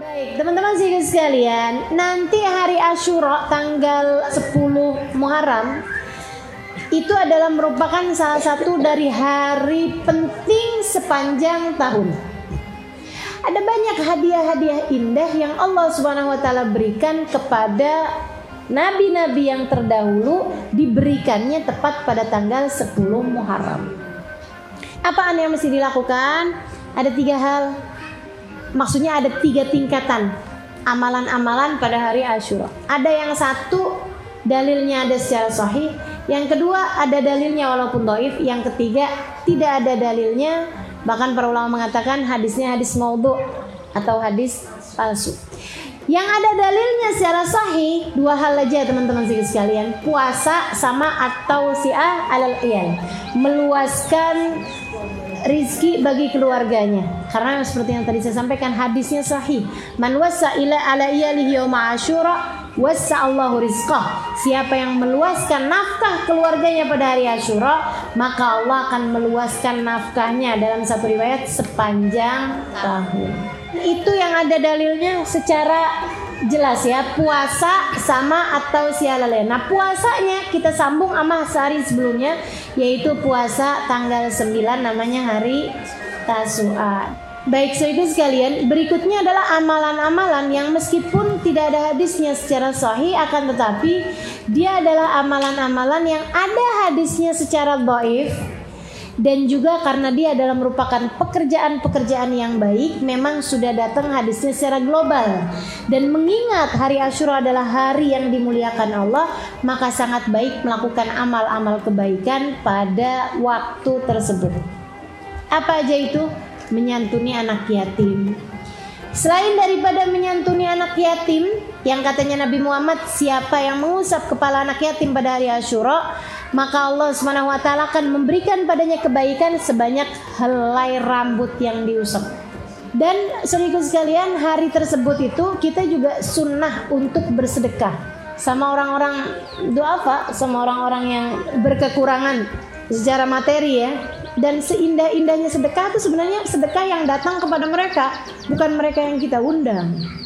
Baik, teman-teman sih sekalian, nanti hari Asyura tanggal 10 Muharram itu adalah merupakan salah satu dari hari penting sepanjang tahun. Ada banyak hadiah-hadiah indah yang Allah Subhanahu wa taala berikan kepada nabi-nabi yang terdahulu diberikannya tepat pada tanggal 10 Muharram. Apaan yang mesti dilakukan? Ada tiga hal maksudnya ada tiga tingkatan. Amalan-amalan pada hari Ashura. Ada yang satu dalilnya ada secara sahih, yang kedua ada dalilnya walaupun doif, yang ketiga tidak ada dalilnya, bahkan para ulama mengatakan hadisnya hadis maudhu atau hadis palsu. Yang ada dalilnya secara sahih dua hal aja teman-teman sekalian. Puasa sama atau si'ah alal iyal. Meluaskan rizki bagi keluarganya. Karena seperti yang tadi saya sampaikan hadisnya sahih. Man wasa ila ala iyalihi yawma asyura wasa Allahu rizqah. Siapa yang meluaskan nafkah keluarganya pada hari asyura maka Allah akan meluaskan nafkahnya dalam satu riwayat sepanjang tahun. Itu yang ada dalilnya secara jelas ya puasa sama atau sialale. Nah puasanya kita sambung sama sehari sebelumnya yaitu puasa tanggal 9 namanya hari Tasu'a. Baik so itu sekalian berikutnya adalah amalan-amalan yang meskipun tidak ada hadisnya secara sahih akan tetapi dia adalah amalan-amalan yang ada hadisnya secara dhaif dan juga karena dia adalah merupakan pekerjaan-pekerjaan yang baik memang sudah datang hadisnya secara global. Dan mengingat hari Asyura adalah hari yang dimuliakan Allah maka sangat baik melakukan amal-amal kebaikan pada waktu tersebut. Apa aja itu? Menyantuni anak yatim. Selain daripada menyantuni anak yatim yang katanya Nabi Muhammad siapa yang mengusap kepala anak yatim pada hari Asyura maka Allah taala akan memberikan padanya kebaikan sebanyak helai rambut yang diusap. Dan saudaraku sekalian, hari tersebut itu kita juga sunnah untuk bersedekah sama orang-orang doa apa? Sama orang-orang yang berkekurangan secara materi ya. Dan seindah-indahnya sedekah itu sebenarnya sedekah yang datang kepada mereka, bukan mereka yang kita undang.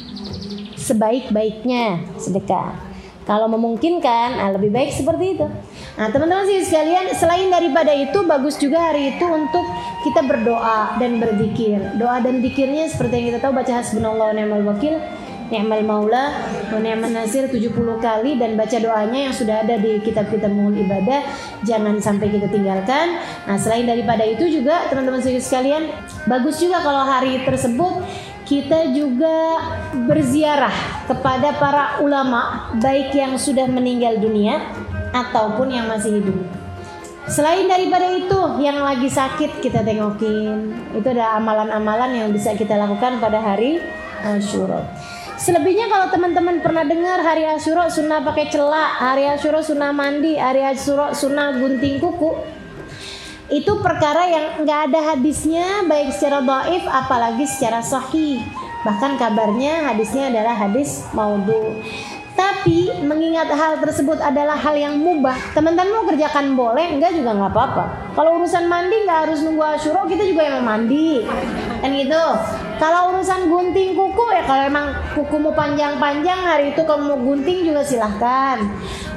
Sebaik-baiknya sedekah. Kalau memungkinkan, nah lebih baik seperti itu. Nah, teman-teman sih sekalian, selain daripada itu bagus juga hari itu untuk kita berdoa dan berzikir. Doa dan zikirnya seperti yang kita tahu baca hasbunallahu wa ni'mal wakil, ni'mal maula wa ni'man nasir 70 kali dan baca doanya yang sudah ada di kitab-kitab muhul ibadah. Jangan sampai kita tinggalkan. Nah, selain daripada itu juga teman-teman sih sekalian, bagus juga kalau hari tersebut kita juga berziarah kepada para ulama baik yang sudah meninggal dunia ataupun yang masih hidup. Selain daripada itu, yang lagi sakit kita tengokin. Itu ada amalan-amalan yang bisa kita lakukan pada hari Ashura. Selebihnya kalau teman-teman pernah dengar hari Ashura sunnah pakai celak, hari Ashura sunnah mandi, hari Ashura sunnah gunting kuku. Itu perkara yang nggak ada hadisnya baik secara dhaif apalagi secara sahih. Bahkan kabarnya hadisnya adalah hadis maudhu. Tapi mengingat hal tersebut adalah hal yang mubah, teman-teman mau kerjakan boleh, enggak juga nggak apa-apa. Kalau urusan mandi nggak harus nunggu asyuro, kita juga yang mandi, kan gitu. Kalau urusan gunting kuku ya kalau emang kukumu panjang-panjang hari itu kamu gunting juga silahkan.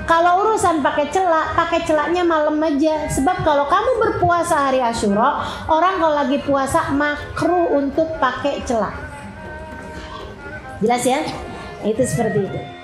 Kalau urusan pakai celak, pakai celaknya malam aja. Sebab kalau kamu berpuasa hari Asyura, orang kalau lagi puasa makruh untuk pakai celak. Jelas ya? Itu seperti itu.